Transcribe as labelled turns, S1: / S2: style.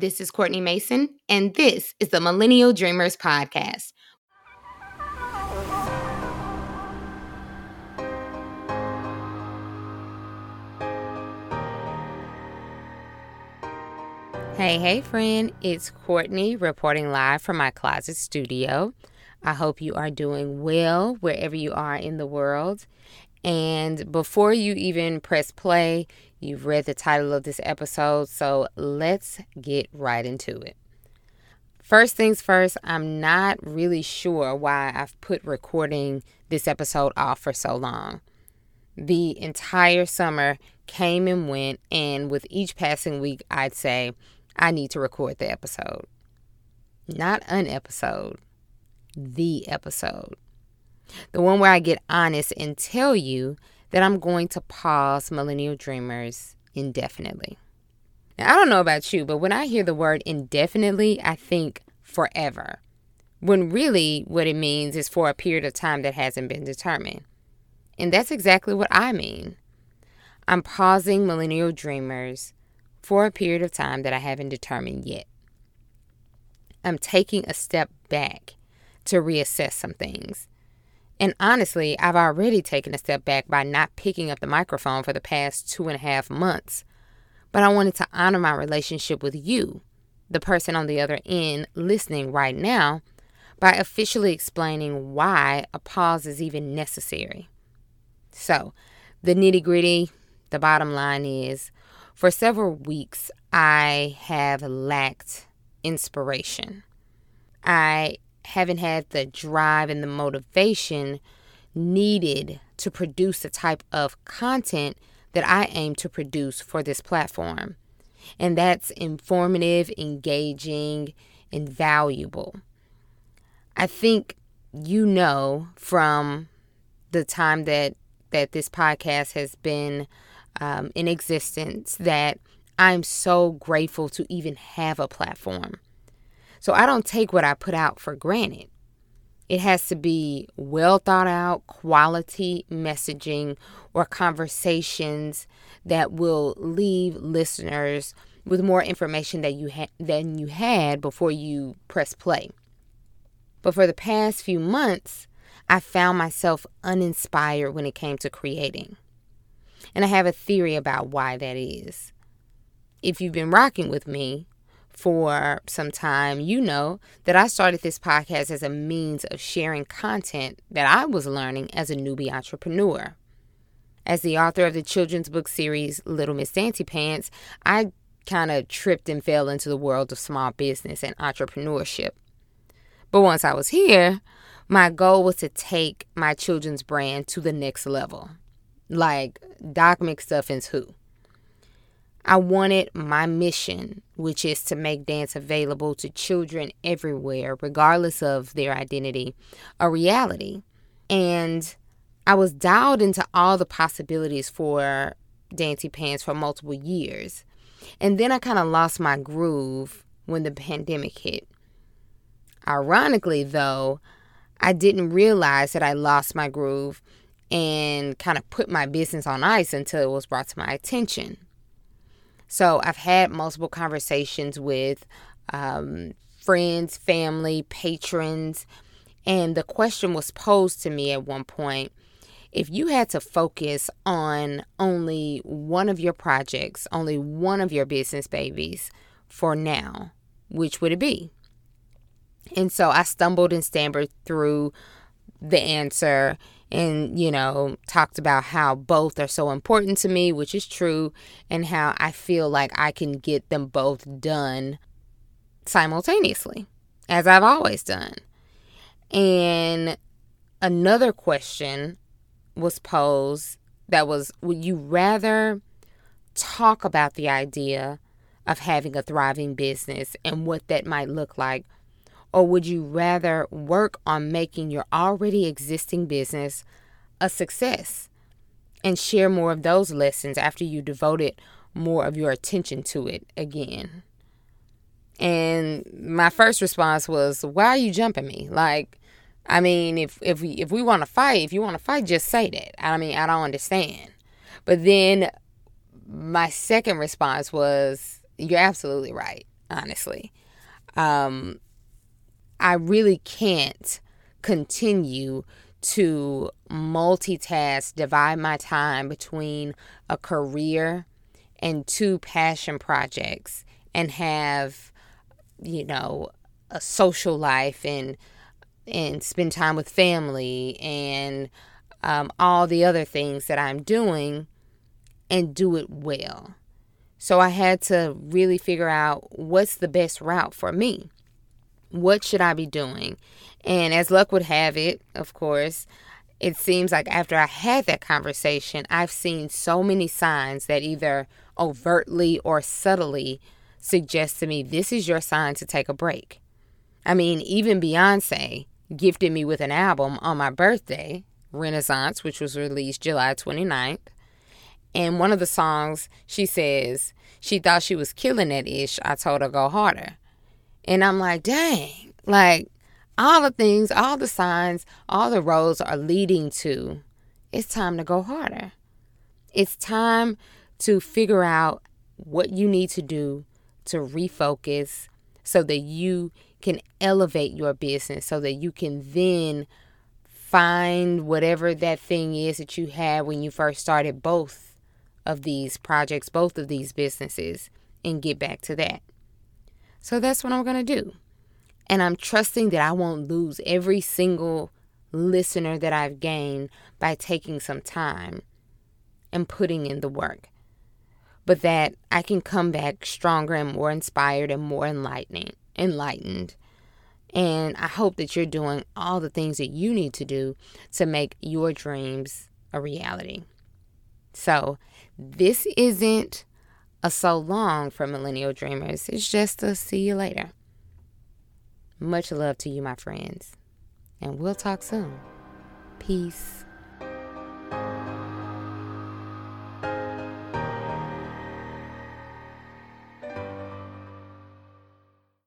S1: This is Courtney Mason, and this is the Millennial Dreamers Podcast. Hey, hey, friend, it's Courtney reporting live from my closet studio. I hope you are doing well wherever you are in the world. And before you even press play, you've read the title of this episode, so let's get right into it. First things first, I'm not really sure why I've put recording this episode off for so long. The entire summer came and went, and with each passing week, I'd say, I need to record the episode. Not an episode, the episode. The one where I get honest and tell you that I'm going to pause Millennial Dreamers indefinitely. Now, I don't know about you, but when I hear the word indefinitely, I think forever. When really what it means is for a period of time that hasn't been determined. And that's exactly what I mean. I'm pausing Millennial Dreamers for a period of time that I haven't determined yet. I'm taking a step back to reassess some things and honestly, I've already taken a step back by not picking up the microphone for the past two and a half months. But I wanted to honor my relationship with you, the person on the other end listening right now, by officially explaining why a pause is even necessary. So, the nitty gritty, the bottom line is for several weeks, I have lacked inspiration. I haven't had the drive and the motivation needed to produce the type of content that I aim to produce for this platform. And that's informative, engaging, and valuable. I think you know from the time that that this podcast has been um, in existence that I'm so grateful to even have a platform. So I don't take what I put out for granted. It has to be well thought out, quality messaging or conversations that will leave listeners with more information that you ha- than you had before you press play. But for the past few months, I found myself uninspired when it came to creating. And I have a theory about why that is. If you've been rocking with me, for some time, you know that I started this podcast as a means of sharing content that I was learning as a newbie entrepreneur. As the author of the children's book series Little Miss Dancy Pants, I kind of tripped and fell into the world of small business and entrepreneurship. But once I was here, my goal was to take my children's brand to the next level. Like Doc McStuffins Who. I wanted my mission, which is to make dance available to children everywhere, regardless of their identity, a reality. And I was dialed into all the possibilities for Dancy Pants for multiple years. And then I kind of lost my groove when the pandemic hit. Ironically, though, I didn't realize that I lost my groove and kind of put my business on ice until it was brought to my attention. So I've had multiple conversations with um, friends, family, patrons, and the question was posed to me at one point if you had to focus on only one of your projects, only one of your business babies for now, which would it be? And so I stumbled and stammered through the answer and you know talked about how both are so important to me which is true and how i feel like i can get them both done simultaneously as i've always done. And another question was posed that was would you rather talk about the idea of having a thriving business and what that might look like or would you rather work on making your already existing business a success and share more of those lessons after you devoted more of your attention to it again? And my first response was, "Why are you jumping me? Like, I mean, if if we if we want to fight, if you want to fight, just say that. I mean, I don't understand." But then my second response was, "You're absolutely right. honestly. Um, I really can't continue to multitask, divide my time between a career and two passion projects and have, you know, a social life and and spend time with family and um, all the other things that I'm doing and do it well. So I had to really figure out what's the best route for me. What should I be doing? And as luck would have it, of course, it seems like after I had that conversation, I've seen so many signs that either overtly or subtly suggest to me this is your sign to take a break. I mean, even Beyonce gifted me with an album on my birthday, Renaissance, which was released July 29th. And one of the songs, she says, she thought she was killing that ish. I told her go harder. And I'm like, dang, like all the things, all the signs, all the roads are leading to it's time to go harder. It's time to figure out what you need to do to refocus so that you can elevate your business, so that you can then find whatever that thing is that you had when you first started both of these projects, both of these businesses, and get back to that. So that's what I'm going to do. And I'm trusting that I won't lose every single listener that I've gained by taking some time and putting in the work. But that I can come back stronger and more inspired and more enlightening, enlightened. And I hope that you're doing all the things that you need to do to make your dreams a reality. So, this isn't a so long for millennial dreamers. It's just a see you later. Much love to you, my friends. And we'll talk soon. Peace.